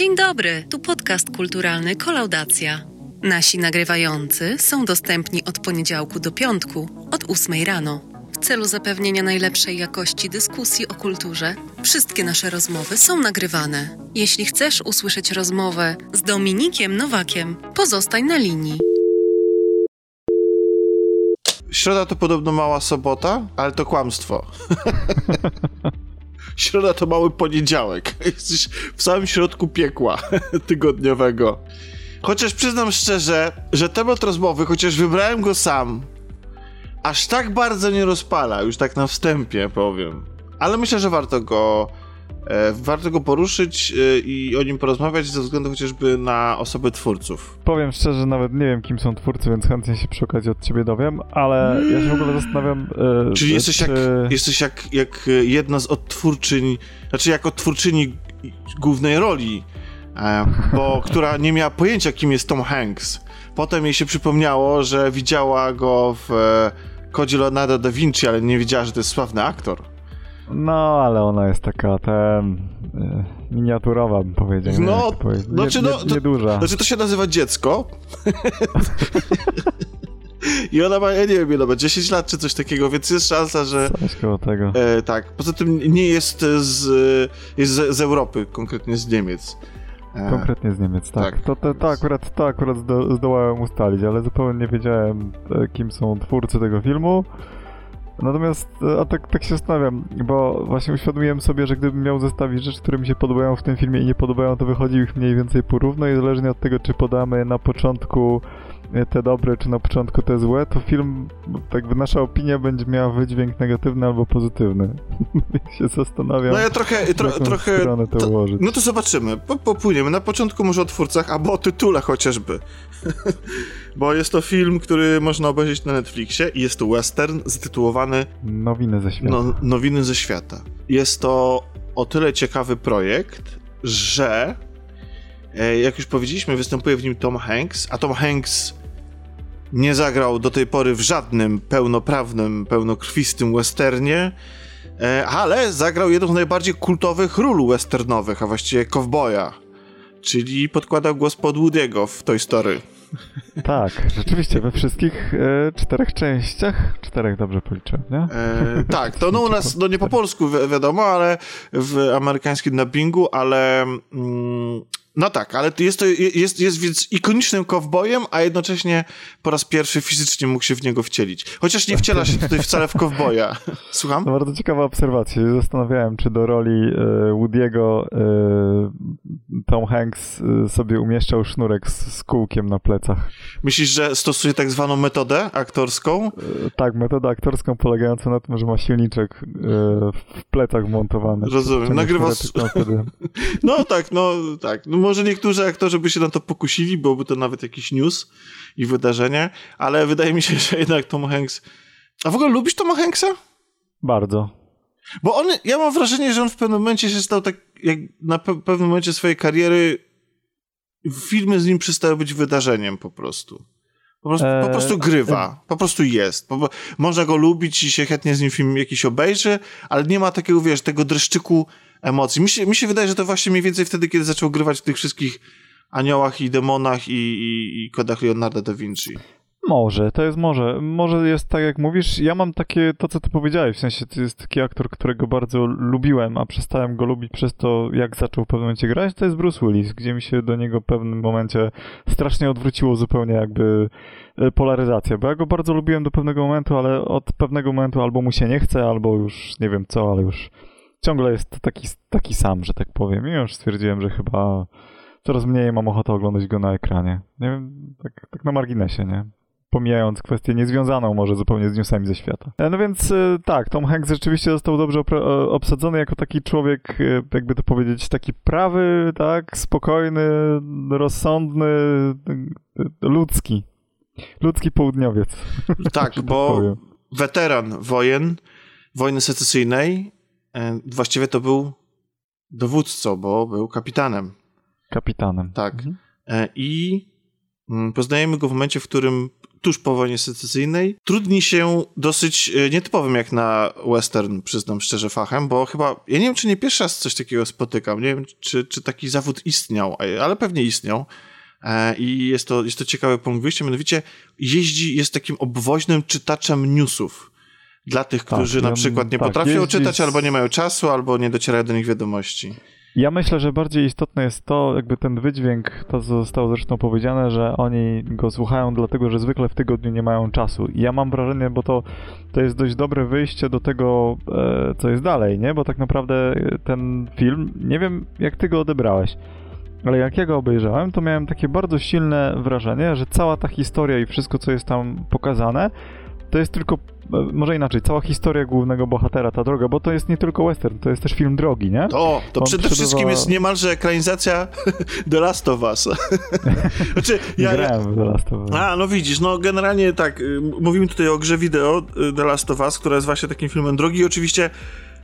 Dzień dobry, tu podcast kulturalny Kolaudacja. Nasi nagrywający są dostępni od poniedziałku do piątku, od 8 rano. W celu zapewnienia najlepszej jakości dyskusji o kulturze, wszystkie nasze rozmowy są nagrywane. Jeśli chcesz usłyszeć rozmowę z Dominikiem Nowakiem, pozostań na linii. Środa to podobno mała sobota, ale to kłamstwo. Środa to mały poniedziałek. Jesteś w samym środku piekła tygodniowego. Chociaż przyznam szczerze, że temat rozmowy, chociaż wybrałem go sam, aż tak bardzo nie rozpala, już tak na wstępie powiem. Ale myślę, że warto go warto go poruszyć e, i o nim porozmawiać ze względu chociażby na osoby twórców. Powiem szczerze, nawet nie wiem, kim są twórcy, więc chętnie się przy okazji od ciebie dowiem, ale ja się w ogóle zastanawiam... E, Czyli jesteś, czy... jak, jesteś jak, jak jedna z odtwórczyń, znaczy jak odtwórczyni głównej roli, bo która nie miała pojęcia, kim jest Tom Hanks. Potem jej się przypomniało, że widziała go w Kodzie Leonardo da Vinci, ale nie wiedziała, że to jest sławny aktor. No, ale ona jest taka ten e, miniaturowa, bym powiedział. No, znaczy, no, nie, nieduża. Znaczy, to się nazywa dziecko. I ona ma, ja nie wiem, ile ma, 10 lat czy coś takiego, więc jest szansa, że... Coś koło tego. E, tak, poza tym nie jest z, jest z, z Europy, konkretnie z Niemiec. E, konkretnie z Niemiec, tak. tak. To, to, to, akurat, to akurat zdo, zdołałem ustalić, ale zupełnie nie wiedziałem, e, kim są twórcy tego filmu. Natomiast, a tak, tak się zastanawiam, bo właśnie uświadomiłem sobie, że gdybym miał zestawić rzeczy, które mi się podobają w tym filmie i nie podobają, to wychodzi ich mniej więcej porówno i zależnie od tego, czy podamy na początku te dobre, czy na początku te złe, to film, jakby nasza opinia będzie miała wydźwięk negatywny albo pozytywny. się zastanawiam. No ja trochę, tro, trochę, to, to no to zobaczymy, popłyniemy. Na początku może o twórcach, albo o tytule chociażby. Bo jest to film, który można obejrzeć na Netflixie i jest to western zatytułowany Nowiny ze świata. No, Nowiny ze świata. Jest to o tyle ciekawy projekt, że e, jak już powiedzieliśmy, występuje w nim Tom Hanks, a Tom Hanks nie zagrał do tej pory w żadnym pełnoprawnym, pełnokrwistym westernie, e, ale zagrał jedną z najbardziej kultowych ról westernowych, a właściwie kowboja, czyli podkładał głos pod Woody'ego w Toy Story. Tak, rzeczywiście, we wszystkich e, czterech częściach, czterech dobrze policzyłem, nie? E, tak, to no u nas, no nie po polsku wi wiadomo, ale w amerykańskim dubbingu, ale mm, no tak, ale jest to, jest, jest więc ikonicznym kowbojem, a jednocześnie po raz pierwszy fizycznie mógł się w niego wcielić. Chociaż nie wciela się tutaj wcale w kowboja. Słucham? To bardzo ciekawa obserwacja. Zastanawiałem, czy do roli e, Woody'ego e, Tom Hanks e, sobie umieszczał sznurek z, z kółkiem na plecach. Myślisz, że stosuje tak zwaną metodę aktorską? Tak, metodę aktorską polegającą na tym, że ma silniczek w plecach wmontowany. Rozumiem. Nagrywa... No tak, no tak. No, może niektórzy aktorzy by się na to pokusili, byłoby to nawet jakiś news i wydarzenie, ale wydaje mi się, że jednak Tom Hanks... A w ogóle lubisz Toma Hanksa? Bardzo. Bo on, ja mam wrażenie, że on w pewnym momencie się stał tak, jak na pe pewnym momencie swojej kariery filmy z nim przestały być wydarzeniem po prostu. Po prostu, eee, po prostu grywa, po prostu jest. Po, można go lubić i się chętnie z nim film jakiś obejrzy, ale nie ma takiego, wiesz, tego dreszczyku emocji. Mi się, mi się wydaje, że to właśnie mniej więcej wtedy, kiedy zaczął grywać w tych wszystkich aniołach i demonach i, i, i kodach Leonardo da Vinci. Może, to jest może. Może jest tak, jak mówisz. Ja mam takie, to co ty powiedziałeś, w sensie to jest taki aktor, którego bardzo lubiłem, a przestałem go lubić przez to, jak zaczął w pewnym momencie grać, to jest Bruce Willis, gdzie mi się do niego w pewnym momencie strasznie odwróciło zupełnie jakby e, polaryzacja, bo ja go bardzo lubiłem do pewnego momentu, ale od pewnego momentu albo mu się nie chce, albo już nie wiem co, ale już ciągle jest taki, taki sam, że tak powiem. I już stwierdziłem, że chyba coraz mniej mam ochotę oglądać go na ekranie. Nie wiem, tak, tak na marginesie, nie? Pomijając kwestię niezwiązaną może zupełnie z newsami ze świata. E, no więc e, tak, Tom Hanks rzeczywiście został dobrze obsadzony jako taki człowiek, e, jakby to powiedzieć, taki prawy, tak, spokojny, rozsądny, ludzki. Ludzki południowiec. Tak, bo powiem. weteran wojen, wojny secesyjnej, E, właściwie to był dowódcą, bo był kapitanem. Kapitanem. Tak. Mhm. E, I mm, poznajemy go w momencie, w którym tuż po wojnie secesyjnej. Trudni się dosyć e, nietypowym jak na western, przyznam szczerze fachem, bo chyba, ja nie wiem, czy nie pierwszy raz coś takiego spotykam, nie wiem, czy, czy taki zawód istniał, ale pewnie istniał. E, I jest to, jest to ciekawy punkt wyjścia, mianowicie jeździ, jest takim obwoźnym czytaczem newsów dla tych, tak, którzy na przykład nie tak, potrafią czytać, albo nie mają czasu, albo nie docierają do nich wiadomości. Ja myślę, że bardziej istotne jest to, jakby ten wydźwięk, to zostało zresztą powiedziane, że oni go słuchają dlatego, że zwykle w tygodniu nie mają czasu. I ja mam wrażenie, bo to, to jest dość dobre wyjście do tego, e, co jest dalej, nie? Bo tak naprawdę ten film, nie wiem jak ty go odebrałeś, ale jak ja go obejrzałem, to miałem takie bardzo silne wrażenie, że cała ta historia i wszystko, co jest tam pokazane, to jest tylko, e, może inaczej, cała historia głównego bohatera, ta droga, bo to jest nie tylko western, to jest też film drogi, nie? To, to przede wszystkim jest niemalże ekranizacja The Last of Us. znaczy, ja, Grałem w The Last of Us. A, no widzisz, no generalnie tak, y, mówimy tutaj o grze wideo y, The Last of Us, która jest właśnie takim filmem drogi i oczywiście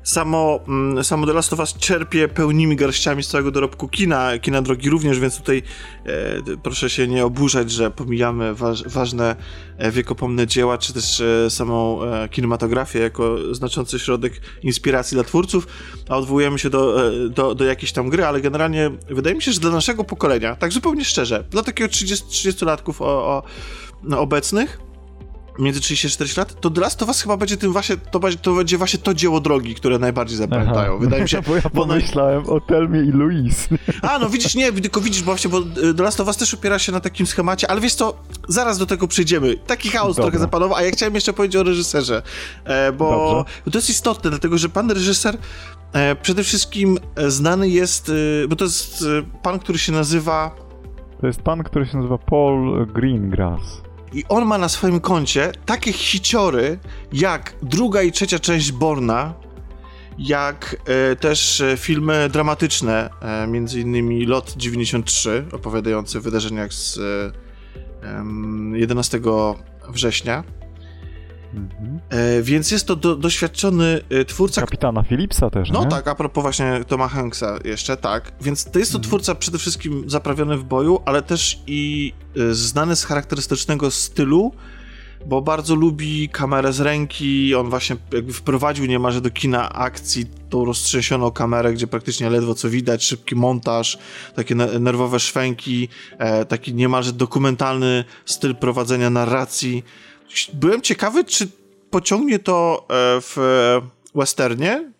samo, mm, samo The Last of Us czerpie pełnymi garściami z całego dorobku kina, kina drogi również, więc tutaj e, proszę się nie oburzać, że pomijamy waż, ważne e, wiekopomne dzieła, czy też e, samą e, kinematografię jako znaczący środek inspiracji dla twórców, a odwołujemy się do, e, do, do jakiejś tam gry, ale generalnie wydaje mi się, że dla naszego pokolenia, tak zupełnie szczerze, dla takiego 30, 30-latków o, o, no, obecnych, między 30 a 40 lat, to The Last of Us chyba będzie tym właśnie, to, to będzie właśnie to dzieło drogi, które najbardziej zapamiętają. Aha. Wydaje mi się. bo ja pomyślałem bo... o Telmie i Louise. A, no widzisz, nie, tylko widzisz, bo właśnie, bo y, The Last of Us też opiera się na takim schemacie, ale wiesz co, zaraz do tego przejdziemy. Taki chaos Dobra. trochę zapanował, a ja chciałem jeszcze powiedzieć o reżyserze, e, bo Dobrze. to jest istotne, dlatego że pan reżyser e, przede wszystkim e, znany jest, e, bo to jest e, pan, który się nazywa... To jest pan, który się nazywa Paul Greengrass. I on ma na swoim koncie takie hiciory, jak druga i trzecia część Borna, jak e, też e, filmy dramatyczne, e, między innymi Lot 93, opowiadający o wydarzeniach z e, 11 września. Mhm. E, więc jest to do, doświadczony e, twórca. Kapitana Philipsa też. No nie? tak, a propos właśnie Toma Hanksa jeszcze, tak. Więc to jest to mhm. twórca przede wszystkim zaprawiony w boju, ale też i e, znany z charakterystycznego stylu, bo bardzo lubi kamerę z ręki. On właśnie jakby wprowadził niemalże do kina akcji tą roztrzęsioną kamerę, gdzie praktycznie ledwo co widać, szybki montaż, takie nerwowe szwęki, taki niemalże dokumentalny styl prowadzenia narracji byłem ciekawy, czy pociągnie to e, w westernie,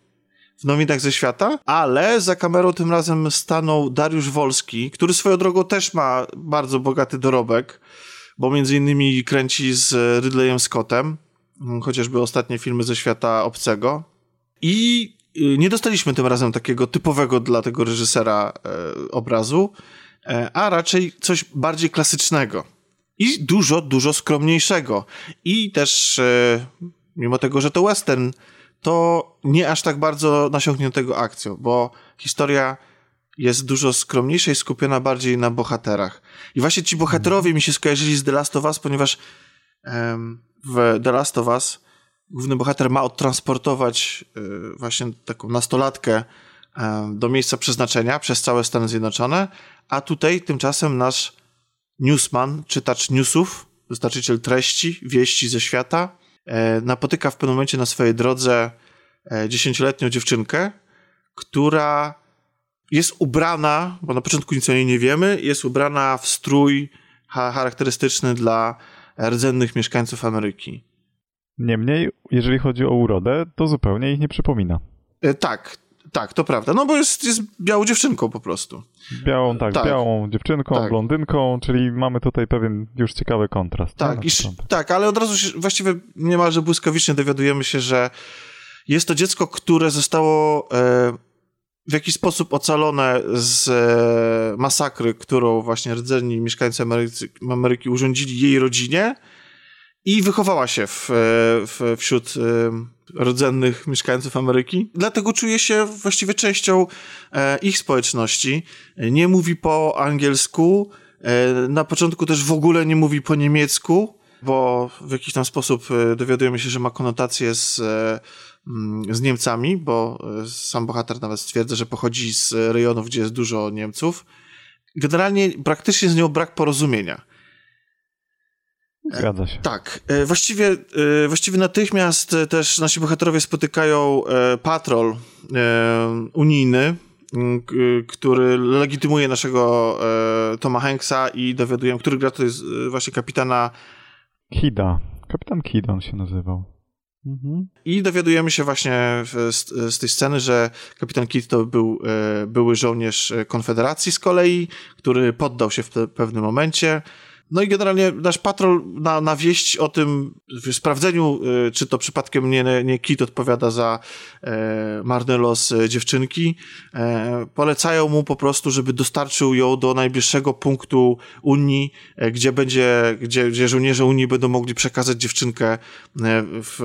w nowinach ze świata, ale za kamerą tym razem stanął Dariusz Wolski, który swoją drogą też ma bardzo bogaty dorobek, bo między innymi kręci z Ridleyem Scottem, chociażby ostatnie filmy ze świata obcego. I y, nie dostaliśmy tym razem takiego typowego dla tego reżysera e, obrazu, e, a raczej coś bardziej klasycznego i dużo, dużo skromniejszego. I też, e, mimo tego, że to western, to nie aż tak bardzo nasiągniętego akcją, bo historia jest dużo skromniejsza i skupiona bardziej na bohaterach. I właśnie ci bohaterowie mi się skojarzyli z The Last of Us, ponieważ w The Last of Us główny bohater ma odtransportować e, właśnie taką nastolatkę do miejsca przeznaczenia przez całe Stany Zjednoczone, a tutaj tymczasem nasz newsman, czytacz newsów, dostarczyciel treści, wieści ze świata, e, napotyka w pewnym momencie na swojej drodze e, dziesięcioletnią dziewczynkę, która jest ubrana, bo na początku nic o niej nie wiemy, jest ubrana w strój charakterystyczny dla rdzennych mieszkańców Ameryki. Niemniej, jeżeli chodzi o urodę, to zupełnie ich nie przypomina. E, tak, tak, to prawda. No bo jest, jest białą dziewczynką po prostu. Białą, tak, tak. białą dziewczynką, tak. blondynką, czyli mamy tutaj pewien już ciekawy kontrast. Tak, i, tak ale od razu się, właściwie niemalże błyskawicznie dowiadujemy się, że jest to dziecko, które zostało e, w jakiś sposób ocalone z e, masakry, którą właśnie rdzenni mieszkańcy Ameryki, Ameryki urządzili jej rodzinie i wychowała się w, e, w, wśród e, rdzennych mieszkańców Ameryki. Dlatego czuje się właściwie częścią e, ich społeczności. Nie mówi po angielsku, na początku też w ogóle nie mówi po niemiecku, bo w jakiś tam sposób dowiadujemy się, że ma konotacje z, mm, z Niemcami, bo sam bohater nawet stwierdza, że pochodzi z rejonów, gdzie jest dużo Niemców. Generalnie praktycznie z nią brak porozumienia. Zgadza się. Tak. Właściwie, właściwie natychmiast też nasi bohaterowie spotykają patrol unijny, który legitymuje naszego Toma Hanksa i dowiadujemy, który gra to jest właśnie kapitana Kida. Kapitan Kid on się nazywał. Mhm. I dowiadujemy się właśnie z, z, tej sceny, że kapitan Kidd to był e, były żołnierz Konfederacji z kolei, który poddał się w pe pewnym momencie no i generalnie nasz patrol na, na wieść o tym sprawdzeniu, y, czy to przypadkiem nie, nie Kit odpowiada za e, marny los e, dziewczynki, e, polecają mu po prostu, żeby dostarczył ją do najbliższego punktu Unii, e, gdzie będzie, gdzie, gdzie żołnierze Unii będą mogli przekazać dziewczynkę e, w,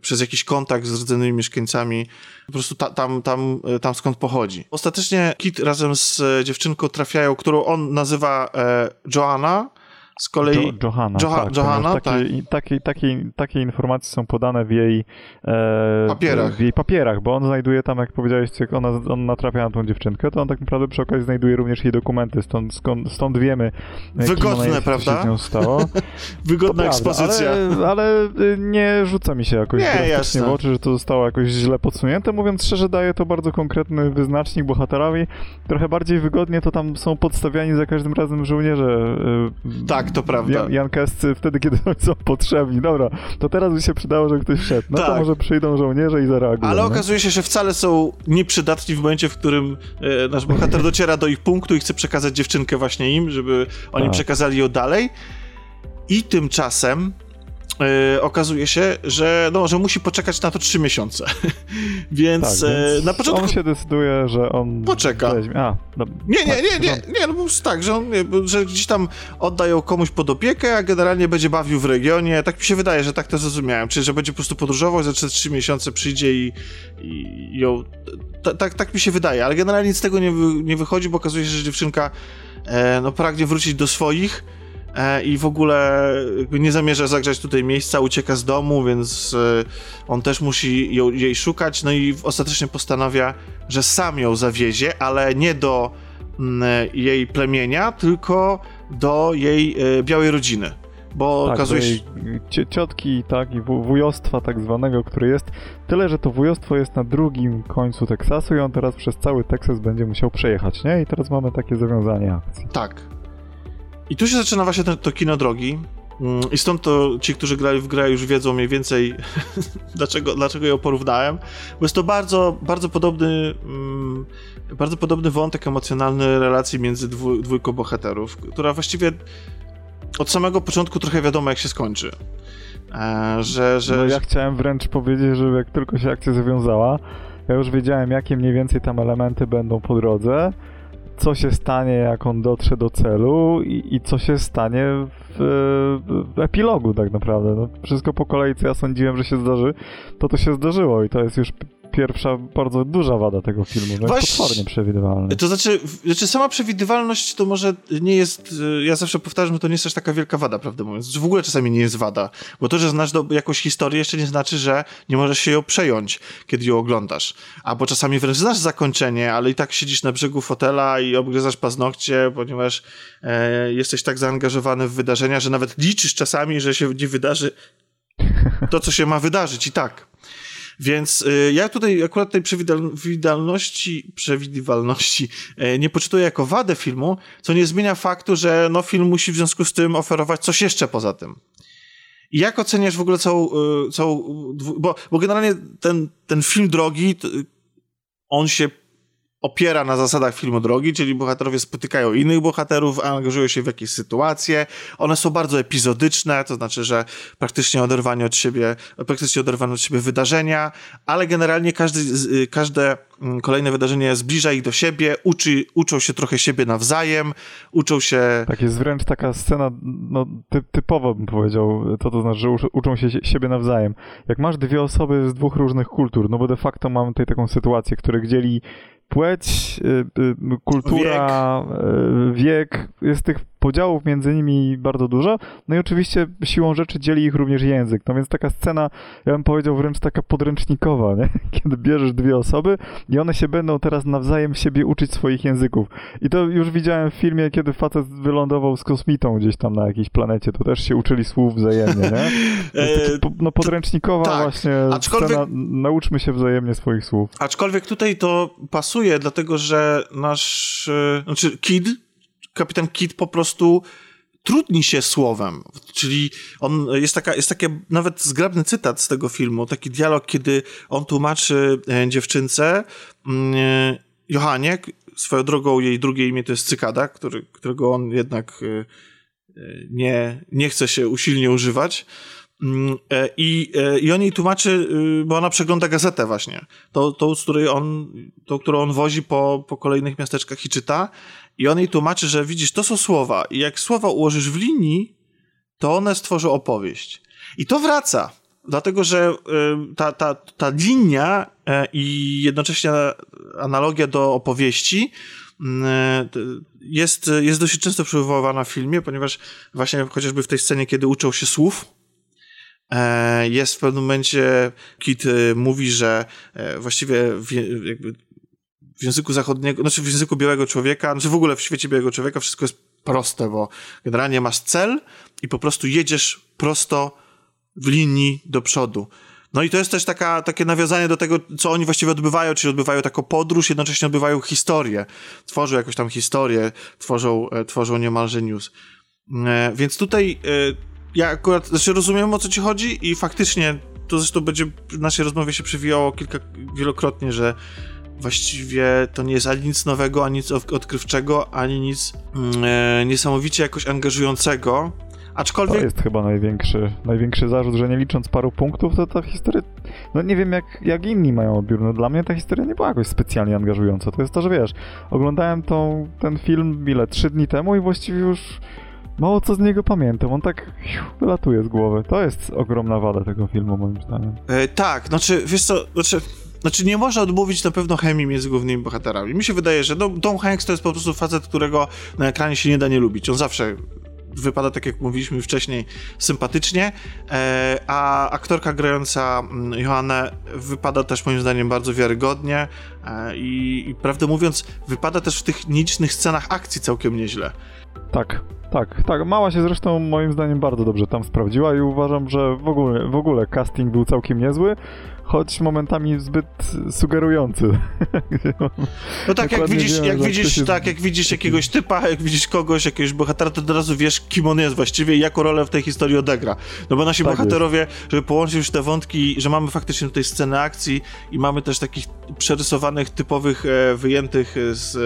przez jakiś kontakt z rdzonymi mieszkańcami, po prostu ta, tam, tam, e, tam skąd pochodzi. Ostatecznie Kit razem z dziewczynką trafiają, którą on nazywa Joanna, z kolei... Jo Johanna, Joha tak, Johanna, takie, tak. Takie, takie, takie informacje są podane w jej... E, papierach. W jej papierach, bo on znajduje tam, jak powiedziałeś, jak ona, on natrafia na tą dziewczynkę, to on tak naprawdę przy okazji znajduje również jej dokumenty, stąd, skąd, stąd wiemy, Wygodne, jest, prawda? się z nią stało. Wygodna to ekspozycja. ale, ale, y, nie rzuca mi się jakoś nie, w oczy, że to zostało jakoś źle podsunięte. Mówiąc szczerze, daje to bardzo konkretny wyznacznik bohaterowi. Trochę bardziej wygodnie to tam są podstawiani za każdym razem żołnierze. Y, tak, to prawda. Jan, Jankescy wtedy, kiedy są potrzebni. Dobra, to teraz by się przydało, że ktoś wszedł. No tak. to może przyjdą żołnierze i zareagują. Ale okazuje się, że wcale są nieprzydatni w momencie, w którym e, nasz bohater dociera do ich punktu i chce przekazać dziewczynkę właśnie im, żeby oni tak. przekazali ją dalej. I tymczasem Yy, okazuje się, że, no, że musi poczekać na to trzy miesiące. więc, tak, więc e, na początku. On się decyduje, że on. Poczeka. A, no, nie, nie, tak, nie, nie, nie, no tak, że, on, że gdzieś tam oddają komuś pod opiekę, a generalnie będzie bawił w regionie. Tak mi się wydaje, że tak to zrozumiałem. Czyli, że będzie po prostu podróżował, za trzy miesiące przyjdzie i, i ją. Tak, tak mi się wydaje, ale generalnie nic z tego nie, nie wychodzi, bo okazuje się, że dziewczynka e, no, pragnie wrócić do swoich E, i w ogóle nie zamierza zagrzać tutaj miejsca, ucieka z domu, więc e, on też musi ją, jej szukać, no i ostatecznie postanawia, że sam ją zawiezie, ale nie do mm, jej plemienia, tylko do jej e, białej rodziny. Bo tak, okazuje się. Ciotki, tak, i wujostwa tak zwanego, który jest. Tyle, że to wujostwo jest na drugim końcu Teksasu i on teraz przez cały Teksas będzie musiał przejechać, nie? I teraz mamy takie zawiązanie akcji. Tak, i tu się zaczyna właśnie to, to kino drogi. Mm, I stąd to ci, którzy grali w grę, już wiedzą mniej więcej, dlaczego, dlaczego ją porównałem. Bo jest to bardzo, bardzo podobny, mm, bardzo podobny wątek emocjonalny relacji między dwu, dwójką bohaterów, która właściwie od samego początku trochę wiadomo, jak się skończy. E, że, że... No ja chciałem wręcz powiedzieć, że jak tylko się akcja zawiązała, ja już wiedziałem, jakie mniej więcej tam elementy będą po drodze co się stanie, jak on dotrze do celu i, i co się stanie w, w, epilogu tak naprawdę. No, wszystko po kolei, co ja sądziłem, że się zdarzy, to to się zdarzyło i to jest już pierwsza bardzo duża wada tego filmu, bo jest potwornie przewidywalny. To znaczy, znaczy, sama przewidywalność to może nie jest, ja zawsze powtarzam, że to nie jest też taka wielka wada, prawdę mówiąc. W ogóle czasami nie jest wada, bo to, że znasz do, jakąś historię jeszcze nie znaczy, że nie możesz się ją przejąć, kiedy ją oglądasz. Albo czasami wręcz znasz zakończenie, ale i tak siedzisz na brzegu fotela i obgryzasz paznokcie, ponieważ e, jesteś tak zaangażowany w wydarzenia, że nawet liczysz czasami, że się nie wydarzy to, co się ma wydarzyć i tak. Więc y, ja tutaj akurat tej przewidywalności, przewidywalności nie poczytuję jako wadę filmu, co nie zmienia faktu, że no, film musi w związku z tym oferować coś jeszcze poza tym. I jak oceniasz w ogóle całą, y, całą bo, bo generalnie ten, ten film drogi, on się opiera na zasadach filmu drogi, czyli bohaterowie spotykają innych bohaterów, angażują się w jakieś sytuacje. One są bardzo epizodyczne, to znaczy, że praktycznie oderwanie od siebie, praktycznie oderwane od siebie wydarzenia, ale generalnie każdy, y, każde mm, kolejne wydarzenie zbliża ich do siebie, uczy, uczą się trochę siebie nawzajem, uczą się... Tak, jest wręcz taka scena, no, ty, typowo bym powiedział, to to znaczy, że uczą się siebie nawzajem. Jak masz dwie osoby z dwóch różnych kultur, no bo de facto mamy tutaj taką sytuację, które dzieli płeć, y, y, kultura, wiek. Y, wiek. Jest tych podziałów między nimi bardzo dużo, no i oczywiście siłą rzeczy dzieli ich również język, no więc taka scena, ja bym powiedział wręcz taka podręcznikowa, nie? kiedy bierzesz dwie osoby i one się będą teraz nawzajem siebie uczyć swoich języków. I to już widziałem w filmie, kiedy facet wylądował z kosmitą gdzieś tam na jakiejś planecie, to też się uczyli słów wzajemnie, nie? Taki, no podręcznikowa tak, właśnie aczkolwiek... scena, nauczmy się wzajemnie swoich słów. Aczkolwiek tutaj to pasuje, dlatego że nasz, e, znaczy Kid, kapitan Kid po prostu trudni się słowem, czyli on, jest, taka, jest taki nawet zgrabny cytat z tego filmu, taki dialog, kiedy on tłumaczy e, dziewczynce, mm, e, Johanie, swoją drogą jej drugie imię to jest Cykada, który, którego on jednak nie, nie chce się usilnie używać, e, I, e, I on jej tłumaczy, y, bo ona przegląda gazetę właśnie, tą, tą, z której on, tą, którą on wozi po, po kolejnych miasteczkach i czyta. I on jej tłumaczy, że widzisz, to są słowa i jak słowa ułożysz w linii, to one stworzą opowieść. I to wraca, dlatego że y, ta, ta, ta linia e, i jednocześnie analogia do opowieści mm, jest, jest dosyć często przywoływana w filmie, ponieważ właśnie chociażby w tej scenie, kiedy uczą się słów, E, jest w pewnym momencie, Kit e, mówi, że e, właściwie w, jakby w języku zachodniego, znaczy w języku białego człowieka, znaczy w ogóle w świecie białego człowieka wszystko jest proste, bo generalnie masz cel i po prostu jedziesz prosto w linii do przodu. No i to jest też taka, takie nawiązanie do tego, co oni właściwie odbywają, czyli odbywają taką podróż, jednocześnie odbywają historię. Tworzą jakąś tam historię, tworzą, tworzą niemalże news. Więc tutaj ja akurat, znaczy rozumiem o co ci chodzi i faktycznie to zresztą będzie w naszej rozmowie się przewijało kilka, wielokrotnie, że właściwie to nie jest ani nic nowego, ani nic odkrywczego, ani nic mm, e, niesamowicie jakoś angażującego. Aczkolwiek... To jest chyba największy, największy zarzut, że nie licząc paru punktów, to ta historia, no nie wiem jak, jak inni mają odbiór, no dla mnie ta historia nie była jakoś specjalnie angażująca. To jest to, że wiesz, oglądałem tą, ten film ile, trzy dni temu i właściwie już mało co z niego pamiętam. On tak wylatuje z głowy. To jest ogromna wada tego filmu, moim zdaniem. E, tak, znaczy, wiesz co, znaczy... Znaczy, nie można odmówić na pewno chemii między głównymi bohaterami. Mi się wydaje, że no, Tom Hanks to jest po prostu facet, którego na ekranie się nie da nie lubić. On zawsze wypada, tak jak mówiliśmy wcześniej, sympatycznie, e, a aktorka grająca mm, Joannę wypada też moim zdaniem bardzo wiarygodnie e, i, i prawdę mówiąc, wypada też w tych nielicznych scenach akcji całkiem nieźle. Tak, tak, tak. Mała się zresztą moim zdaniem bardzo dobrze tam sprawdziła i uważam, że w ogóle, w ogóle casting był całkiem niezły choć momentami zbyt sugerujący. No tak, jak widzisz, wiem, jak widzisz, tak, jak widzisz jakiegoś typa, jak widzisz kogoś, jakiegoś bohatera, to od razu wiesz, kim on jest właściwie i jaką rolę w tej historii odegra. No bo nasi tak bohaterowie, jest. żeby połączyć już te wątki, że mamy faktycznie tutaj scenę akcji i mamy też takich przerysowanych, typowych, e, wyjętych z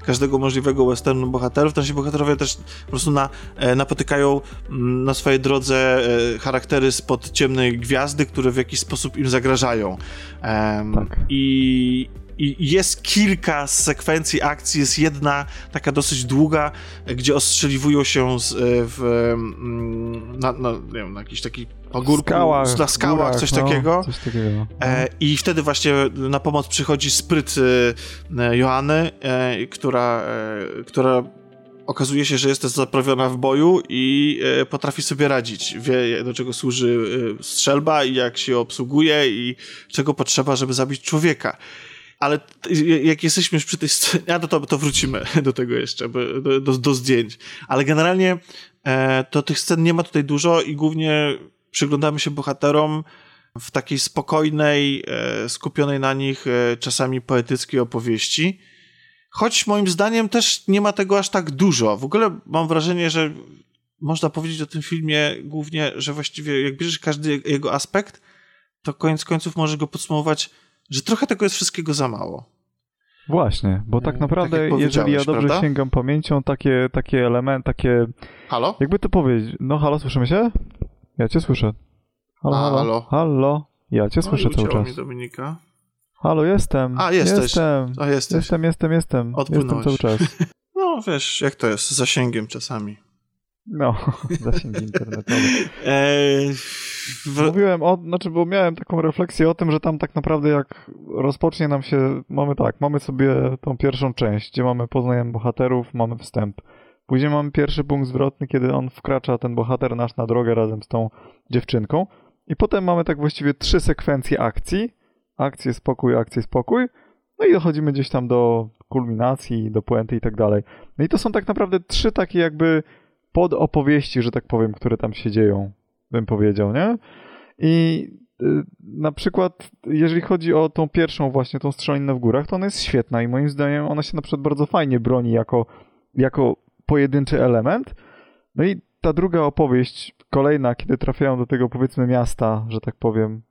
e, każdego możliwego westernu bohaterów, to nasi bohaterowie też po prostu na, e, napotykają mm, na swojej drodze e, charaktery spod ciemnej gwiazdy, które w jakiś sposób im zagrażają zagrażają. Um, tak. I, i jest kilka sekwencji akcji, jest jedna taka dosyć długa, gdzie ostrzeliwują się z, e, w, mm, na, na, nie wiem, na jakiś taki pagórku, skałach, na skałach, górach, coś, no, takiego. coś takiego. E, I wtedy właśnie na pomoc przychodzi spryt e, Joanny, e, która, e, która okazuje się, że jest też zaprawiona w boju i e, potrafi sobie radzić. Wie, do czego służy e, strzelba i jak się obsługuje i czego potrzeba, żeby zabić człowieka. Ale jak jesteśmy już przy tej scenie, a to, to wrócimy do tego jeszcze, do, do, do zdjęć. Ale generalnie e, to tych scen nie ma tutaj dużo i głównie przyglądamy się bohaterom w takiej spokojnej, e, skupionej na nich czasami poetyckiej opowieści Choć moim zdaniem też nie ma tego aż tak dużo. W ogóle mam wrażenie, że można powiedzieć o tym filmie głównie, że właściwie jak bierzesz każdy jego aspekt, to koniec końców możesz go podsumować, że trochę tego jest wszystkiego za mało. Właśnie, bo tak naprawdę, tak jeżeli ja dobrze prawda? sięgam pamięcią, takie, takie elementy, takie... Halo? Jakby to powiedzieć... No halo, słyszymy się? Ja cię słyszę. Halo, A, halo. halo. Halo. Ja cię no słyszę cały czas. Mi Dominika. Halo, jestem. A, jesteś. Jestem. A, jesteś. Jestem, jestem, jestem. Odpłynąłeś. Jestem cały czas. No, wiesz, jak to jest, z zasięgiem czasami. No, zasięg internetowy. Eee, w... Mówiłem o, znaczy, bo miałem taką refleksję o tym, że tam tak naprawdę jak rozpocznie nam się, mamy tak, mamy sobie tą pierwszą część, gdzie mamy poznajemy bohaterów, mamy wstęp. Później mamy pierwszy punkt zwrotny, kiedy on wkracza, ten bohater nasz, na drogę razem z tą dziewczynką. I potem mamy tak właściwie trzy sekwencje akcji. Akcję, spokój, akcję, spokój. No i dochodzimy gdzieś tam do kulminacji, do puenty i tak dalej. No i to są tak naprawdę trzy takie jakby podopowieści, że tak powiem, które tam się dzieją, bym powiedział, nie? I y, na przykład, jeżeli chodzi o tą pierwszą właśnie, tą strzelaninę w górach, to ona jest świetna i moim zdaniem ona się na przykład bardzo fajnie broni jako, jako pojedynczy element. No i ta druga opowieść, kolejna, kiedy trafiają do tego powiedzmy miasta, że tak powiem,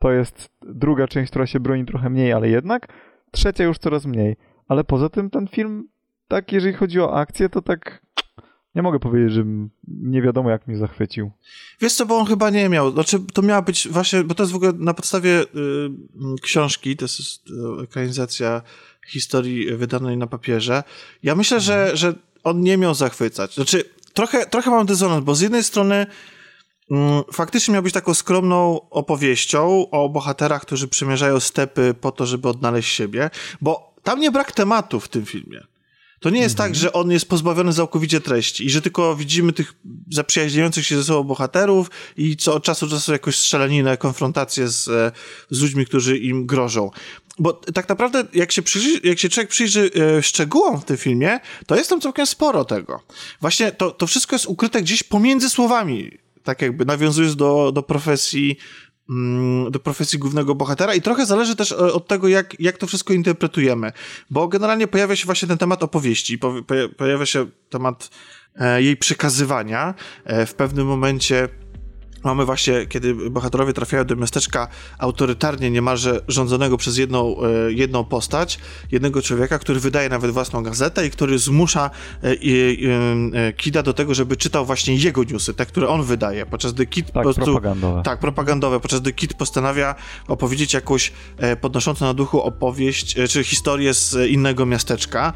to jest druga część, która się broni trochę mniej, ale jednak. Trzecia już coraz mniej. Ale poza tym ten film, tak jeżeli chodzi o akcję, to tak nie mogę powiedzieć, że nie wiadomo jak mnie zachwycił. Wiesz co, bo on chyba nie miał, znaczy to miała być właśnie, bo to jest w ogóle na podstawie y, książki, to jest y, ekranizacja historii wydanej na papierze. Ja myślę, że, mhm. że on nie miał zachwycać. Znaczy, trochę, trochę mam dysonans, bo z jednej strony mm, faktycznie miał być taką skromną opowieścią o bohaterach, którzy przemierzają stepy po to, żeby odnaleźć siebie, bo tam nie brak tematu w tym filmie. To nie jest tak, że on jest pozbawiony całkowicie treści i że tylko widzimy tych zaprzyjaźniających się ze sobą bohaterów i co od czasu do czasu jakąś strzelaninę, konfrontację z, e, z ludźmi, którzy im grożą. Bo tak naprawdę, jak się, przyjrzy, jak się człowiek przyjrzy e, szczegółom w tym filmie, to jest tam całkiem sporo tego. Właśnie to, to wszystko jest ukryte gdzieś pomiędzy słowami tak jakby nawiązując do, do profesji Mm, do profesji głównego bohatera i trochę zależy też e, od tego, jak, jak to wszystko interpretujemy, bo generalnie pojawia się właśnie ten temat opowieści, pojawia się temat e, jej przekazywania. E, w pewnym momencie Mamy właśnie, kiedy bohaterowie trafiają do miasteczka autorytarnie niemalże rządzonego przez jedną, e, jedną postać, jednego człowieka, który wydaje nawet własną gazetę i który zmusza e, e, Kida do tego, żeby czytał właśnie jego newsy, te, które on wydaje, podczas gdy Kid tak, po prostu, propagandowe. Tak, propagandowe, podczas gdy Kid postanawia opowiedzieć jakąś podnoszącą na duchu opowieść, czy historię z innego miasteczka.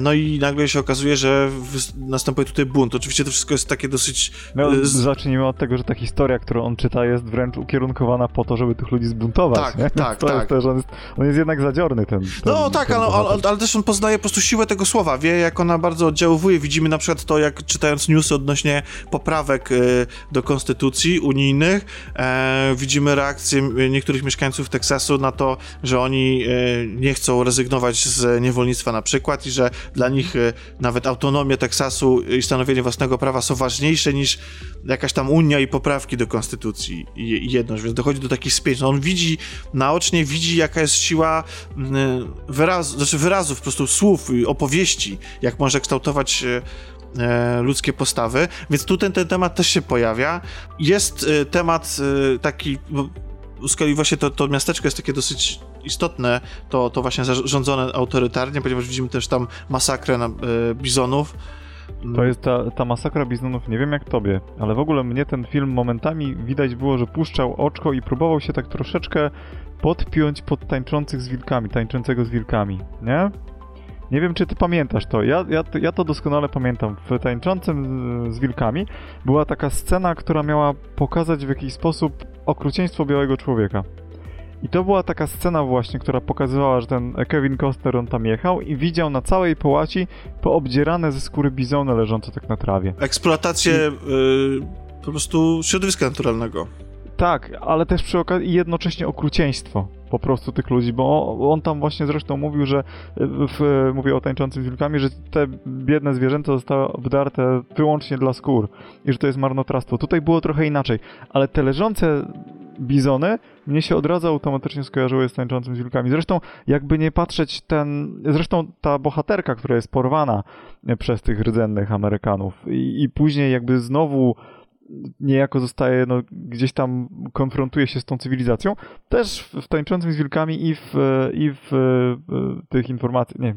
No i nagle się okazuje, że następuje tutaj bunt. Oczywiście to wszystko jest takie dosyć... No, zacznijmy od tego, że taki historia, którą on czyta, jest wręcz ukierunkowana po to, żeby tych ludzi zbuntować. Tak, nie? tak, to tak. Jest też, on, jest, on jest jednak zadziorny ten. ten no tak, ten ale, ale, ale, też on poznaje po prostu siłę tego słowa, wie jak ona bardzo oddziaływuje. Widzimy na przykład to, jak czytając newsy odnośnie poprawek y, do konstytucji unijnych, e, widzimy reakcję niektórych mieszkańców Teksasu na to, że oni y, nie chcą rezygnować z niewolnictwa na przykład i że dla nich y, nawet autonomia Teksasu i stanowienie własnego prawa są ważniejsze niż jakaś tam unia i poprawki do konstytucji i jedność, więc dochodzi do takich spięć. No on widzi, naocznie widzi, jaka jest siła mm, wyrazu, znaczy wyrazów, po prostu słów, opowieści, jak może kształtować e, ludzkie postawy, więc tu ten, ten temat też się pojawia. Jest e, temat e, taki, z kolei właśnie to, to miasteczko jest takie dosyć istotne, to, to właśnie zarządzone autorytarnie, ponieważ widzimy też tam masakrę na, bizonów, to jest ta, ta masakra bizonów, nie wiem jak tobie, ale w ogóle mnie ten film momentami widać było, że puszczał oczko i próbował się tak troszeczkę podpiąć pod tańczących z wilkami, tańczącego z wilkami, nie? Nie wiem, czy ty pamiętasz to. Ja, ja, ja to doskonale pamiętam. W tańczącym z wilkami była taka scena, która miała pokazać w jakiś sposób okrucieństwo białego człowieka. I to była taka scena właśnie, która pokazywała, że ten Kevin Costner on tam jechał i widział na całej połaci poobdzierane ze skóry bizony leżące tak na trawie. Eksploatację I... yy, po prostu środowiska naturalnego. Tak, ale też przy okazji jednocześnie okrucieństwo po prostu tych ludzi, bo on tam właśnie zresztą mówił, że w, mówię o tańczącym z wilkami, że te biedne zwierzęta zostały obdarte wyłącznie dla skór i że to jest marnotrawstwo. Tutaj było trochę inaczej, ale te leżące bizony, mnie się od razu automatycznie skojarzyły z tańczącym z wilkami. Zresztą, jakby nie patrzeć, ten. Zresztą ta bohaterka, która jest porwana przez tych rdzennych Amerykanów, i, i później jakby znowu niejako zostaje, no, gdzieś tam konfrontuje się z tą cywilizacją, też w Tańczącym z Wilkami i w, i w, w tych informacjach, nie,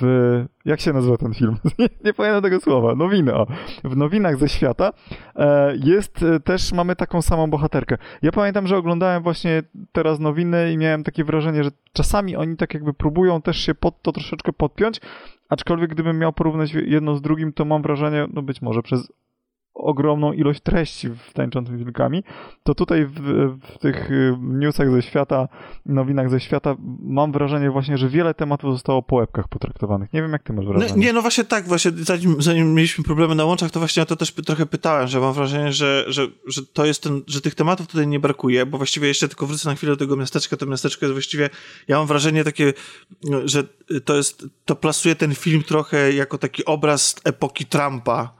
w, jak się nazywa ten film? nie, nie pamiętam tego słowa, nowiny, o. W nowinach ze świata e, jest e, też, mamy taką samą bohaterkę. Ja pamiętam, że oglądałem właśnie teraz nowiny i miałem takie wrażenie, że czasami oni tak jakby próbują też się pod to troszeczkę podpiąć, aczkolwiek gdybym miał porównać jedno z drugim, to mam wrażenie, no być może przez ogromną ilość treści w tańczącym wilkami, to tutaj w, w, tych y, newsach ze świata, nowinach ze świata mam wrażenie właśnie, że wiele tematów zostało po łebkach potraktowanych. Nie wiem, jak ty masz wrażenie. No, nie, no właśnie tak, właśnie zanim, zanim mieliśmy problemy na łączach, to właśnie ja to też trochę pytałem, że mam wrażenie, że, że, że to jest ten, że tych tematów tutaj nie brakuje, bo właściwie jeszcze tylko wrócę na chwilę do tego miasteczka, to miasteczko jest właściwie, ja mam wrażenie takie, że to jest, to plasuje ten film trochę jako taki obraz epoki Trumpa,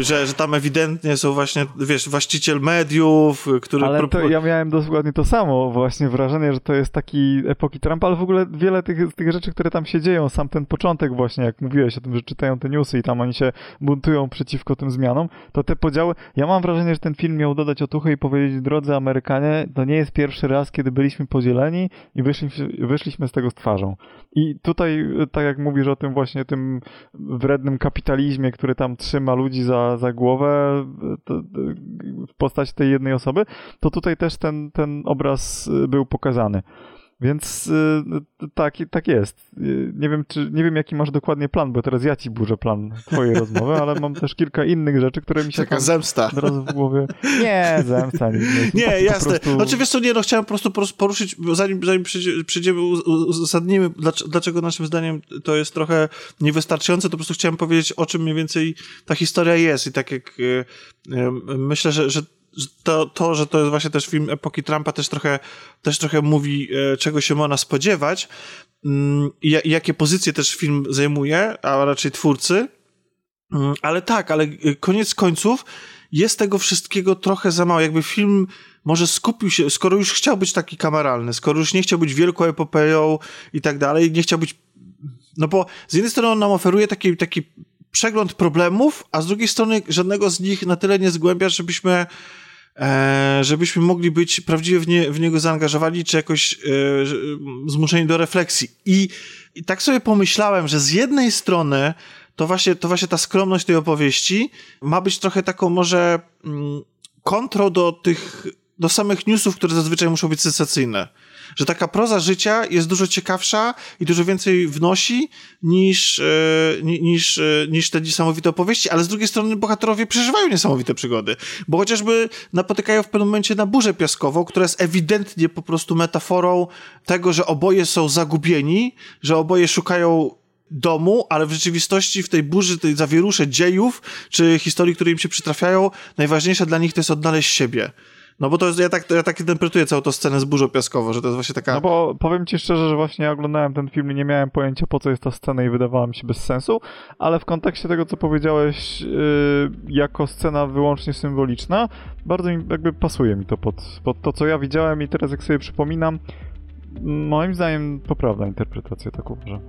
że, że tam ewidentnie są właśnie, wiesz, właściciel mediów, który... Ale to, ja miałem dokładnie to samo, właśnie wrażenie, że to jest taki epoki Trumpa, ale w ogóle wiele tych, tych rzeczy, które tam się dzieją, sam ten początek właśnie, jak mówiłeś o tym, że czytają te newsy i tam oni się buntują przeciwko tym zmianom, to te podziały, ja mam wrażenie, że ten film miał dodać otuchy i powiedzieć, drodzy Amerykanie, to nie jest pierwszy raz, kiedy byliśmy podzieleni i wyszliśmy, wyszliśmy z tego z twarzą. I tutaj, tak jak mówisz o tym właśnie, tym wrednym kapitalizmie, który tam trzyma ludzi za, za głowę w postaci tej jednej osoby, to tutaj też ten, ten obraz y, był pokazany. Więc y, tak, tak jest. Y, nie wiem, czy, nie wiem, jaki masz dokładnie plan, bo teraz ja ci burzę plan twojej rozmowy, ale mam też kilka innych rzeczy, które mi się Taka zemsta. od razu w głowie... Nie, zemsta. Nie, nie, nie tak, jasne. Prostu... Znaczy, wiesz co, nie, no chciałem po prostu poruszyć, zanim, zanim przyjdziemy, uzasadnimy, dlaczego naszym zdaniem to jest trochę niewystarczające, to po prostu chciałem powiedzieć, o czym mniej więcej ta historia jest i tak jak y, myślę, że, że to, to, że to jest właśnie też film epoki Trumpa, też trochę, też trochę mówi, e, czego się można spodziewać mm, i, jakie pozycje też film zajmuje, a raczej twórcy. Mm, ale tak, ale e, koniec końców jest tego wszystkiego trochę za mało. Jakby film może skupił się, skoro już chciał być taki kameralny, skoro już nie chciał być wielką epopeją i tak dalej, nie chciał być. No bo z jednej strony on nam oferuje taki, taki przegląd problemów, a z drugiej strony żadnego z nich na tyle nie zgłębia, żebyśmy E, żebyśmy mogli być prawdziwie w, nie, w niego zaangażowani, czy jakoś e, zmuszeni do refleksji. I, I tak sobie pomyślałem, że z jednej strony to właśnie, to właśnie ta skromność tej opowieści ma być trochę taką może mm, kontro do tych, do samych newsów, które zazwyczaj muszą być sensacyjne że taka proza życia jest dużo ciekawsza i dużo więcej wnosi niż, e, niż, e, niż te niesamowite opowieści, ale z drugiej strony bohaterowie przeżywają niesamowite przygody, bo chociażby napotykają w pewnym momencie na burzę piaskową, która jest ewidentnie po prostu metaforą tego, że oboje są zagubieni, że oboje szukają domu, ale w rzeczywistości w tej burzy, tej zawierusze dziejów, czy historii, które im się przytrafiają, najważniejsze dla nich to jest odnaleźć siebie. No bo to jest, ja tak, ja tak interpretuję całą tę scenę z burzą piaskową, że to jest właśnie taka... No bo powiem ci szczerze, że właśnie ja oglądałem ten film i nie miałem pojęcia po co jest ta scena i wydawała mi się bez sensu, ale w kontekście tego, co powiedziałeś yy, jako scena wyłącznie symboliczna, bardzo mi, jakby pasuje mi to pod, pod to, co ja widziałem i teraz jak sobie przypominam, moim zdaniem poprawna interpretacja, tak uważam.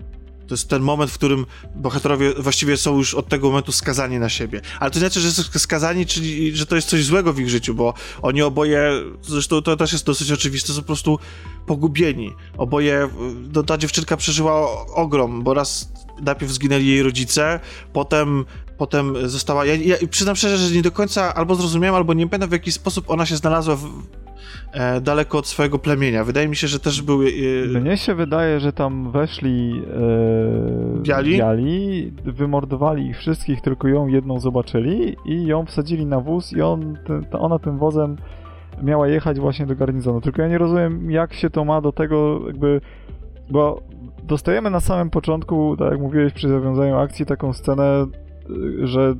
To jest ten moment, w którym bohaterowie właściwie są już od tego momentu skazani na siebie. Ale to znaczy, że są skazani, czyli że to jest coś złego w ich życiu, bo oni oboje, zresztą to też jest dosyć oczywiste, są po prostu pogubieni. Oboje, no, ta dziewczynka przeżyła ogrom, bo raz najpierw zginęli jej rodzice, potem potem została. Ja, ja przyznam szczerze, że nie do końca albo zrozumiałem, albo nie pamiętam w jaki sposób ona się znalazła w, daleko od swojego plemienia. Wydaje mi się, że też były. E, Mnie się wydaje, że tam weszli e, biali? biali, wymordowali ich wszystkich, tylko ją jedną zobaczyli i ją wsadzili na wóz i on, ona tym wozem miała jechać właśnie do garnizonu. Tylko ja nie rozumiem, jak się to ma do tego, jakby. Bo dostajemy na samym początku, tak jak mówiłeś przy zawiązaniu akcji, taką scenę, że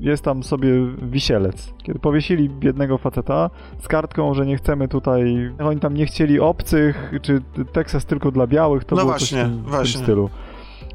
jest tam sobie wisielec. Kiedy powiesili biednego faceta z kartką, że nie chcemy tutaj, oni tam nie chcieli obcych, czy Teksas tylko dla białych, to no było właśnie, coś w tym, właśnie. tym stylu.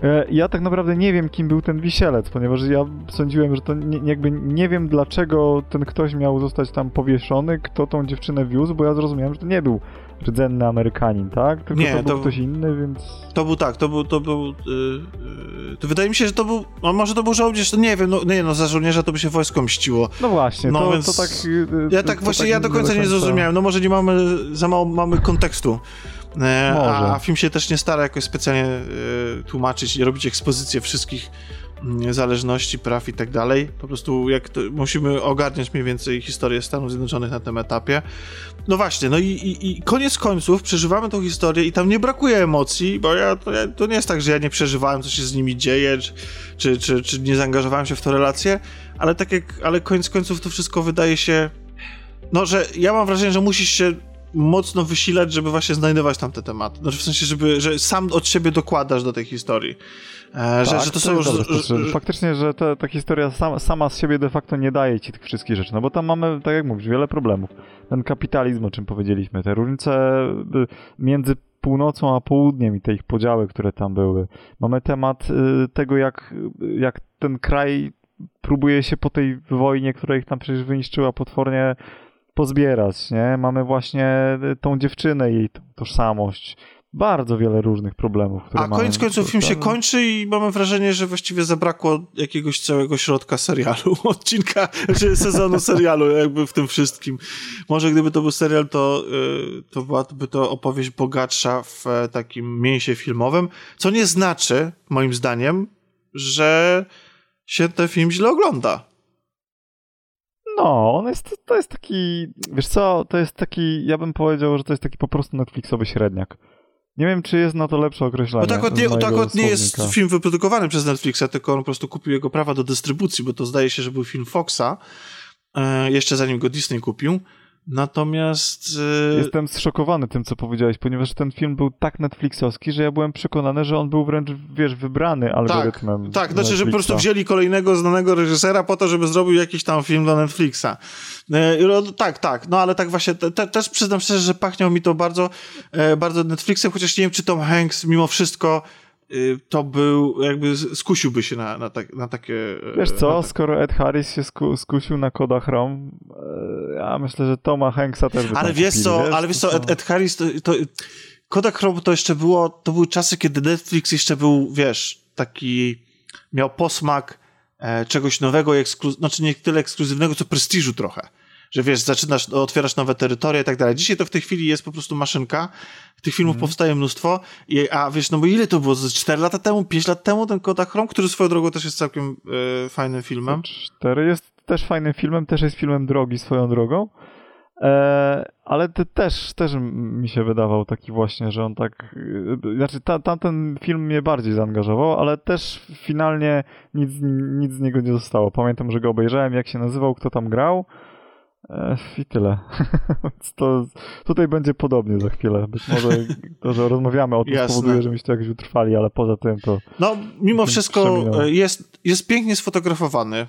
E, ja tak naprawdę nie wiem, kim był ten wisielec, ponieważ ja sądziłem, że to nie, jakby nie wiem, dlaczego ten ktoś miał zostać tam powieszony, kto tą dziewczynę wiózł, bo ja zrozumiałem, że to nie był rdzenny Amerykanin, tak? Tylko nie, to był to, ktoś inny, więc... To był tak, to był, to był, yy, to wydaje mi się, że to był, no może to był żołnierz, nie wiem, no nie no, za żołnierza to by się wojsko mściło. No właśnie, no, to, więc to tak... Yy, ja tak właśnie, tak ja do końca nie zrozumiałem, no może nie mamy, za mało mamy kontekstu. E, a, a, film się też nie stara jakoś specjalnie e, tłumaczyć i robić ekspozycję wszystkich zależności, praw i tak dalej. Po prostu jak to, musimy ogarniać mniej więcej historię Stanów Zjednoczonych na tym etapie. No właśnie, no i, i, i koniec końców przeżywamy tą historię i tam nie brakuje emocji, bo ja to, to, nie jest tak, że ja nie przeżywałem, co się z nimi dzieje, czy, czy, czy, czy nie zaangażowałem się w tę relację, ale tak jak, ale koniec końców to wszystko wydaje się, no, że ja mam wrażenie, że musisz się mocno wysilać, żeby właśnie znajdować tam te tematy. Znaczy w sensie, żeby, że sam od siebie dokładasz do tej historii. E, że, tak, że to, są... Dobrze, że, że, faktycznie, że ta, ta historia sama, sama z siebie de facto nie daje ci tych wszystkich rzeczy, no bo tam mamy, tak jak mówisz, wiele problemów. Ten kapitalizm, o czym powiedzieliśmy, te różnice y, między północą a południem i te ich podziały, które tam były. Mamy temat y, tego, jak, jak ten kraj próbuje się po tej wojnie, która ich tam przecież wyniszczyła potwornie pozbierać, nie? Mamy właśnie tą dziewczynę, jej tożsamość, bardzo wiele różnych problemów. Które A koniec końców film się kończy i mamy wrażenie, że właściwie zabrakło jakiegoś całego środka serialu, odcinka, czy sezonu serialu jakby w tym wszystkim. Może gdyby to był serial, to, y, to byłaby to opowieść bogatsza w e, takim mięsie filmowym, co nie znaczy, moim zdaniem, że się ten film źle ogląda. No, on jest, to jest taki, wiesz co, to jest taki, ja bym powiedział, że to jest taki po prostu Netflixowy średniak. Nie wiem, czy jest na to lepsze określenie. No tak, nie, tak nie jest film wyprodukowany przez Netflixa, tylko on po prostu kupił jego prawa do dystrybucji, bo to zdaje się, że był film Foxa, e, jeszcze zanim go Disney kupił. Natomiast. Yy... Jestem zszokowany tym, co powiedziałeś, ponieważ ten film był tak Netflixowski, że ja byłem przekonany, że on był wręcz, wiesz, wybrany algorytmem. Tak, tak znaczy, że po prostu wzięli kolejnego znanego reżysera po to, żeby zrobił jakiś tam film dla Netflixa. Yy, tak, tak, no ale tak właśnie, te, też przyznam szczerze, że pachniał mi to bardzo, e, bardzo Netflixem, chociaż nie wiem, czy Tom Hanks mimo wszystko Y, to był, jakby skusiłby się na, na, tak, na takie... E, Wiesz co, tak... skoro Ed Harris się sku, skusił na Koda Chrome, ja myślę, że Toma Hanksa też by Ale wiesz co, wiesz? ale wiesz co, Ed, Ed Harris to, to Kodak Chrome to jeszcze było, to były czasy, kiedy Netflix jeszcze był, wiesz, taki, miał posmak e, czegoś nowego, eksklu... znaczy nie tyle ekskluzywnego, co prestiżu trochę że wiesz, zaczynasz, otwierasz nowe terytoria i tak dalej. Dzisiaj to w tej chwili jest po prostu maszynka, tych filmów mm. powstaje mnóstwo, i, a wiesz, no bo ile to było? 4 lata temu, 5 lat temu ten Kodachrom, który swoją drogą też jest całkiem e, fajnym filmem. 4 jest też fajnym filmem, też jest filmem drogi swoją drogą. E, ale ty też, też mi się wydawał taki właśnie, że on tak. E, znaczy, ta, tamten film mnie bardziej zaangażował, ale też finalnie nic, nic z niego nie zostało. Pamiętam, że go obejrzałem, jak się nazywał, kto tam grał. I tyle. to, tutaj będzie podobnie za chwilę. Być może to, że rozmawiamy o tym Jasne. spowoduje, że myście jakoś utrwali, ale poza tym to... No, mimo wszystko jest, jest pięknie sfotografowany.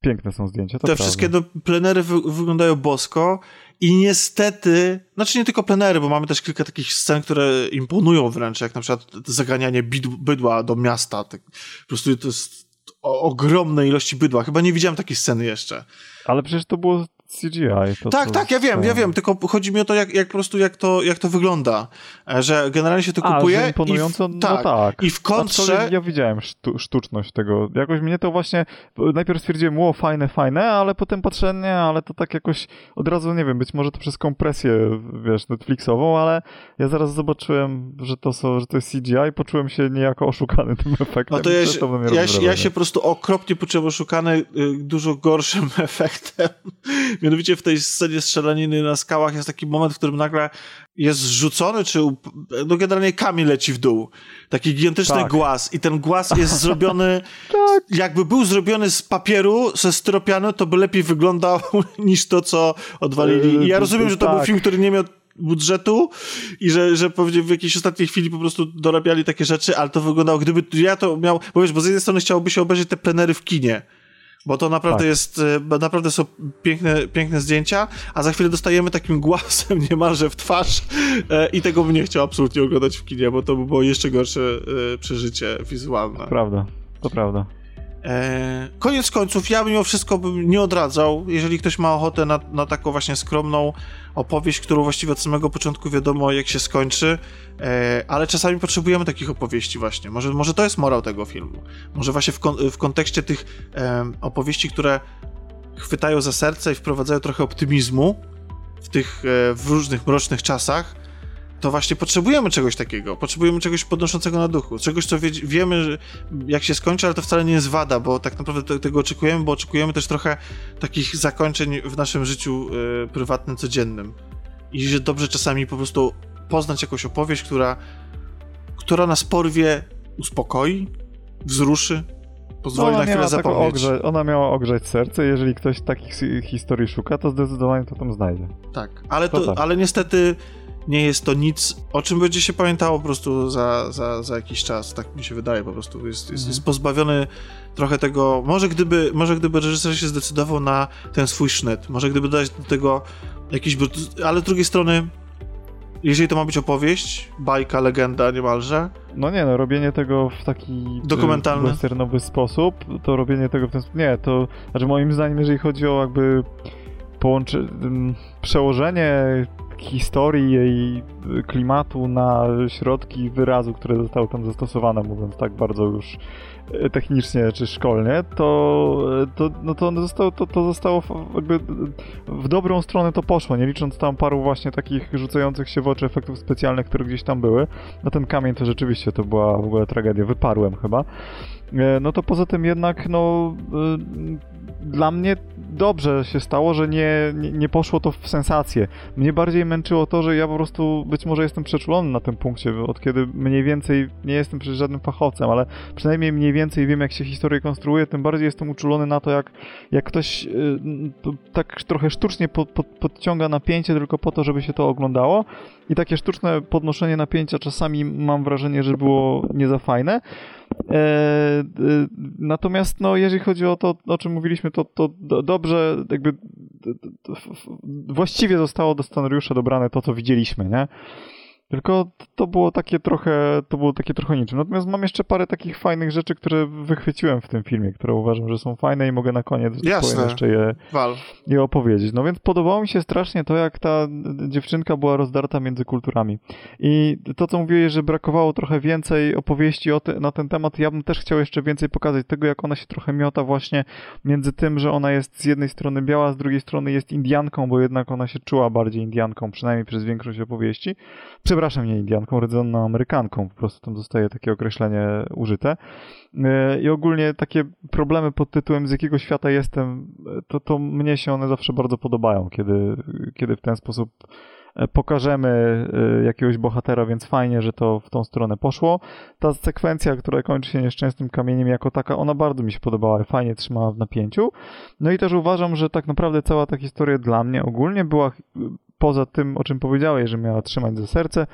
Piękne są zdjęcia, Te prawda. wszystkie do, plenery wy, wyglądają bosko i niestety, znaczy nie tylko plenery, bo mamy też kilka takich scen, które imponują wręcz, jak na przykład zaganianie bydła do miasta. Tak, po prostu to jest ogromne ilości bydła. Chyba nie widziałem takiej sceny jeszcze. Ale przecież to było CGI. To, tak, tak, ja wiem, ja wiem, tylko chodzi mi o to, jak, jak po prostu jak to, jak to wygląda, że generalnie się to A, kupuje że imponująco, i w, no tak, tak. I w kontrze... Ja widziałem sztu, sztuczność tego, jakoś mnie to właśnie, najpierw stwierdziłem, o fajne, fajne, ale potem patrzę, nie, ale to tak jakoś od razu, nie wiem, być może to przez kompresję, wiesz, Netflixową, ale ja zaraz zobaczyłem, że to, są, że to jest CGI i poczułem się niejako oszukany tym efektem. No to ja, ja, ja się po prostu okropnie poczułem oszukany y, dużo gorszym efektem. Mianowicie w tej scenie strzelaniny na skałach jest taki moment, w którym nagle jest zrzucony, czy no generalnie kamień leci w dół. Taki gigantyczny tak. głaz i ten głaz jest zrobiony, tak. jakby był zrobiony z papieru, ze styropianu, to by lepiej wyglądał niż to, co odwalili. I ja rozumiem, że to tak. był film, który nie miał budżetu i że, że pewnie w jakiejś ostatniej chwili po prostu dorabiali takie rzeczy, ale to wyglądało, gdyby ja to miał, bo wiesz, bo z jednej strony chciałoby się obejrzeć te plenery w kinie, bo to naprawdę tak. jest, e, naprawdę są piękne, piękne zdjęcia, a za chwilę dostajemy takim głasem niemalże w twarz e, i tego bym nie chciał absolutnie oglądać w kinie, bo to by było jeszcze gorsze e, przeżycie wizualne. To prawda, to prawda. E, koniec końców, ja mimo wszystko bym nie odradzał, jeżeli ktoś ma ochotę na, na taką właśnie skromną opowieść, którą właściwie od samego początku wiadomo jak się skończy, e, ale czasami potrzebujemy takich opowieści właśnie. Może, może to jest morał tego filmu. Może właśnie w, kon, w kontekście tych opowieści, które chwytają za serce i wprowadzają trochę optymizmu w tych e, w różnych mrocznych czasach, to właśnie potrzebujemy czegoś takiego. Potrzebujemy czegoś podnoszącego na duchu. Czegoś, co wie, wiemy, jak się skończy, ale to wcale nie jest wada, bo tak naprawdę tego oczekujemy, bo oczekujemy też trochę takich zakończeń w naszym życiu y, prywatnym, codziennym. I że dobrze czasami po prostu poznać jakąś opowieść, która, która nas porwie, uspokoi, wzruszy, pozwoli no, na chwilę zapomnieć. Ogrze, ona miała ogrzać serce, jeżeli ktoś takich historii szuka, to zdecydowanie to tam znajdzie. Tak, ale, to, to tak. ale niestety nie jest to nic, o czym będzie się pamiętało po prostu za, za, za jakiś czas, tak mi się wydaje po prostu. Jest, jest, jest mhm. pozbawiony trochę tego, może gdyby, może gdyby reżyser się zdecydował na ten swój sznyt, może gdyby dać do tego jakiś, ale z drugiej strony jeżeli to ma być opowieść, bajka, legenda niemalże. No nie, no robienie tego w taki dokumentalny westernowy sposób, to robienie tego w ten sposób, nie, to, znaczy moim zdaniem, jeżeli chodzi o jakby połączenie, przełożenie historii jej klimatu na środki wyrazu, które zostały tam zastosowane, mówiąc tak bardzo już e, technicznie czy szkolnie, to, to, no to, zostało, to, to zostało jakby w dobrą stronę to poszło, nie licząc tam paru właśnie takich rzucających się w oczy efektów specjalnych, które gdzieś tam były. No ten kamień to rzeczywiście to była w ogóle tragedia, wyparłem chyba. E, no to poza tym jednak, no e, dla mnie dobrze się stało, że nie, nie, nie, poszło to w sensację. Mnie bardziej męczyło to, że ja po prostu być może jestem przeczulony na tym punkcie, od kiedy mniej więcej, nie jestem przecież żadnym fachowcem, ale przynajmniej mniej więcej wiem, jak się historię konstruuje, tym bardziej jestem uczulony na to, jak, jak ktoś yy, tak trochę sztucznie pod, pod, podciąga napięcie tylko po to, żeby się to oglądało. I takie sztuczne podnoszenie napięcia czasami mam wrażenie, że było nie za fajne. E, e, natomiast, no, jeżeli chodzi o to, o czym mówiliśmy, to, to dobrze, jakby właściwie zostało do scenariusza dobrane to, co widzieliśmy, nie? Tylko to było takie trochę, to było takie trochę niczym. Natomiast mam jeszcze parę takich fajnych rzeczy, które wychwyciłem w tym filmie, które uważam, że są fajne i mogę na koniec Jasne. jeszcze je, je opowiedzieć. No więc podobało mi się strasznie to, jak ta dziewczynka była rozdarta między kulturami. I to, co mówiłeś, że brakowało trochę więcej opowieści te, na ten temat, ja bym też chciał jeszcze więcej pokazać tego, jak ona się trochę miota właśnie między tym, że ona jest z jednej strony biała, z drugiej strony jest Indianką, bo jednak ona się czuła bardziej Indianką, przynajmniej przez większość opowieści przepraszam, nie Indianką, rdzenną Amerykanką, po prostu tam zostaje takie określenie użyte. E, I ogólnie takie problemy pod tytułem z jakiego świata jestem, to, to mnie się one zawsze bardzo podobają, kiedy, kiedy w ten sposób e, pokażemy e, jakiegoś bohatera, więc fajnie, że to w tą stronę poszło. Ta sekwencja, która kończy się nieszczęsnym kamieniem jako taka, ona bardzo mi się podobała, fajnie trzymała w napięciu. No i też uważam, że tak naprawdę cała ta historia dla mnie ogólnie była poza tym, o czym powiedziałeś, że miała trzymać za serce,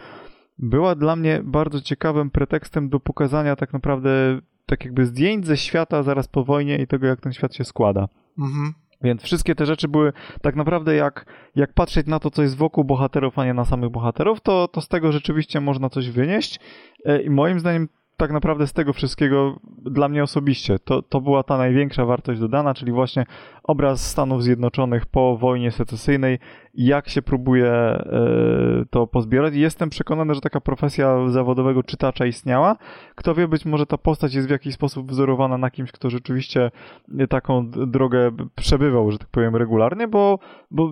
była dla mnie bardzo ciekawym pretekstem do pokazania tak naprawdę tak jakby zdjęć ze świata zaraz po wojnie i tego, jak ten świat się składa. Mhm. Więc wszystkie te rzeczy były tak naprawdę jak, jak patrzeć na to, co jest wokół bohaterów, a nie na samych bohaterów, to, to z tego rzeczywiście można coś wynieść. E, I moim zdaniem tak naprawdę z tego wszystkiego dla mnie osobiście to, to była ta największa wartość dodana, czyli właśnie obraz Stanów Zjednoczonych po wojnie secesyjnej, jak się próbuje e, to pozbierać. Jestem przekonany, że taka profesja zawodowego czytacza istniała. Kto wie, być może ta postać jest w jakiś sposób wzorowana na kimś, kto rzeczywiście taką drogę przebywał, że tak powiem, regularnie, bo, bo e,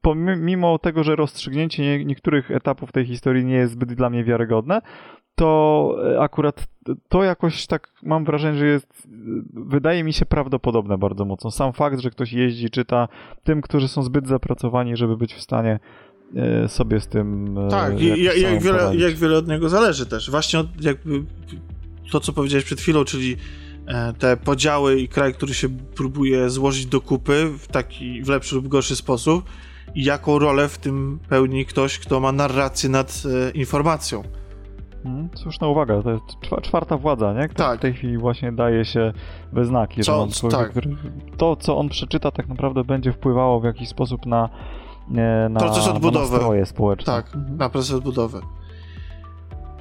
pomimo tego, że rozstrzygnięcie niektórych etapów tej historii nie jest zbyt dla mnie wiarygodne, to e, akurat to jakoś tak mam wrażenie, że jest, wydaje mi się prawdopodobne bardzo mocno. Sam fakt, że ktoś jeździ, czyta tym, którzy są zbyt zapracowani, żeby być w stanie e, sobie z tym. E, tak, i jak, jak, wiele, jak wiele od niego zależy też. Właśnie od, jakby to, co powiedziałeś przed chwilą, czyli te podziały i kraj, który się próbuje złożyć do kupy w taki w lepszy lub gorszy sposób i jaką rolę w tym pełni ktoś, kto ma narrację nad informacją. Słuszna uwaga, to jest czwarta władza, nie? Która tak. w tej chwili właśnie daje się we znaki. Co, że on, tak. który, to, co on przeczyta, tak naprawdę będzie wpływało w jakiś sposób na, na proces odbudowy. Na społeczne. Tak, mhm. na proces odbudowy.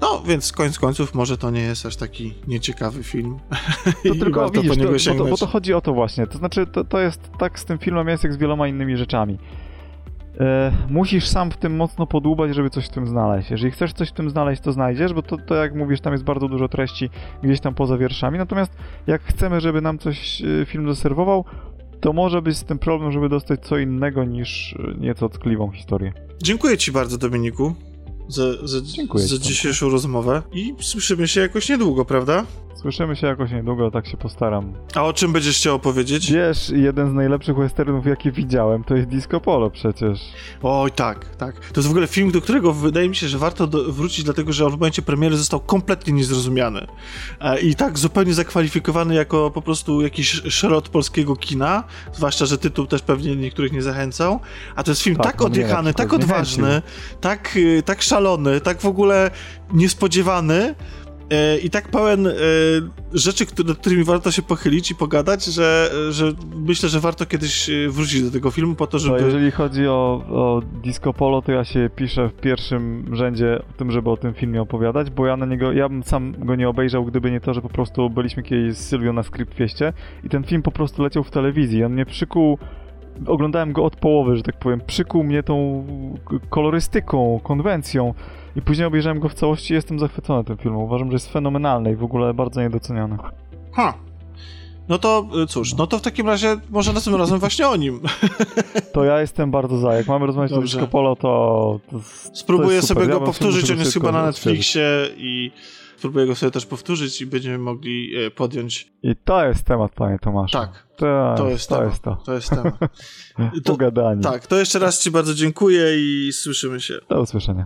No, więc koniec końców może to nie jest aż taki nieciekawy film. To tylko widzisz, to, bo, to, bo, to, chodzi o to właśnie. To znaczy, to, to jest tak z tym filmem jest jak z wieloma innymi rzeczami. E, musisz sam w tym mocno podłubać, żeby coś w tym znaleźć. Jeżeli chcesz coś w tym znaleźć, to znajdziesz, bo to, to jak mówisz, tam jest bardzo dużo treści gdzieś tam poza wierszami. Natomiast jak chcemy, żeby nam coś e, film zaserwował, to może być z tym problem, żeby dostać co innego niż e, nieco tkliwą historię. Dziękuję Ci bardzo, Dominiku, za, za, za dzisiejszą rozmowę i słyszymy się jakoś niedługo, prawda? Słyszymy się jakoś niedługo, tak się postaram. A o czym będziesz chciał opowiedzieć? Wiesz, jeden z najlepszych westernów, jakie widziałem, to jest Disco Polo przecież. Oj, tak, tak. To jest w ogóle film, do którego wydaje mi się, że warto do, wrócić, dlatego że on w momencie premiery został kompletnie niezrozumiany. E, I tak zupełnie zakwalifikowany jako po prostu jakiś szrot polskiego kina, zwłaszcza, że tytuł też pewnie niektórych nie zachęcał. A to jest film tak, Tak, no odjechany, tak odważny, tak, y, tak szalony, tak w ogóle niespodziewany, i tak pełen e, rzeczy, nad którymi warto się pochylić i pogadać, że, że myślę, że warto kiedyś e, wrócić do tego filmu po to, No, żeby... jeżeli chodzi o, o Disco Polo, to ja się piszę w pierwszym rzędzie o tym, żeby o tym filmie opowiadać, bo ja na niego, ja bym sam go nie obejrzał, gdyby nie to, że po prostu byliśmy kiedyś z Sylwią na Scriptfieście i ten film po prostu leciał w telewizji. On mnie przykuł, oglądałem go od połowy, że tak powiem, przykuł mnie tą kolorystyką, konwencją i później obejrzałem go w całości i jestem zachwycony tym filmem. Uważam, że jest fenomenalny i w ogóle bardzo niedoceniony. Ha. No to y, cóż, no to w takim razie może następnym razem właśnie o nim. To ja jestem bardzo za. Jak mamy rozmawiać o Dobrze. Disco Polo, to... to Spróbuję to sobie go Ja powtórzyć, on jest chyba na. Netflixie i spróbuję go sobie też powtórzyć i będziemy mogli e, podjąć. I to jest temat, panie Tomaszu. Tak, To, to jest to temat. jest to. To jest temat. To, Pogadanie. tak, to jeszcze raz Ci bardzo dziękuję i słyszymy się. Do usłyszenia.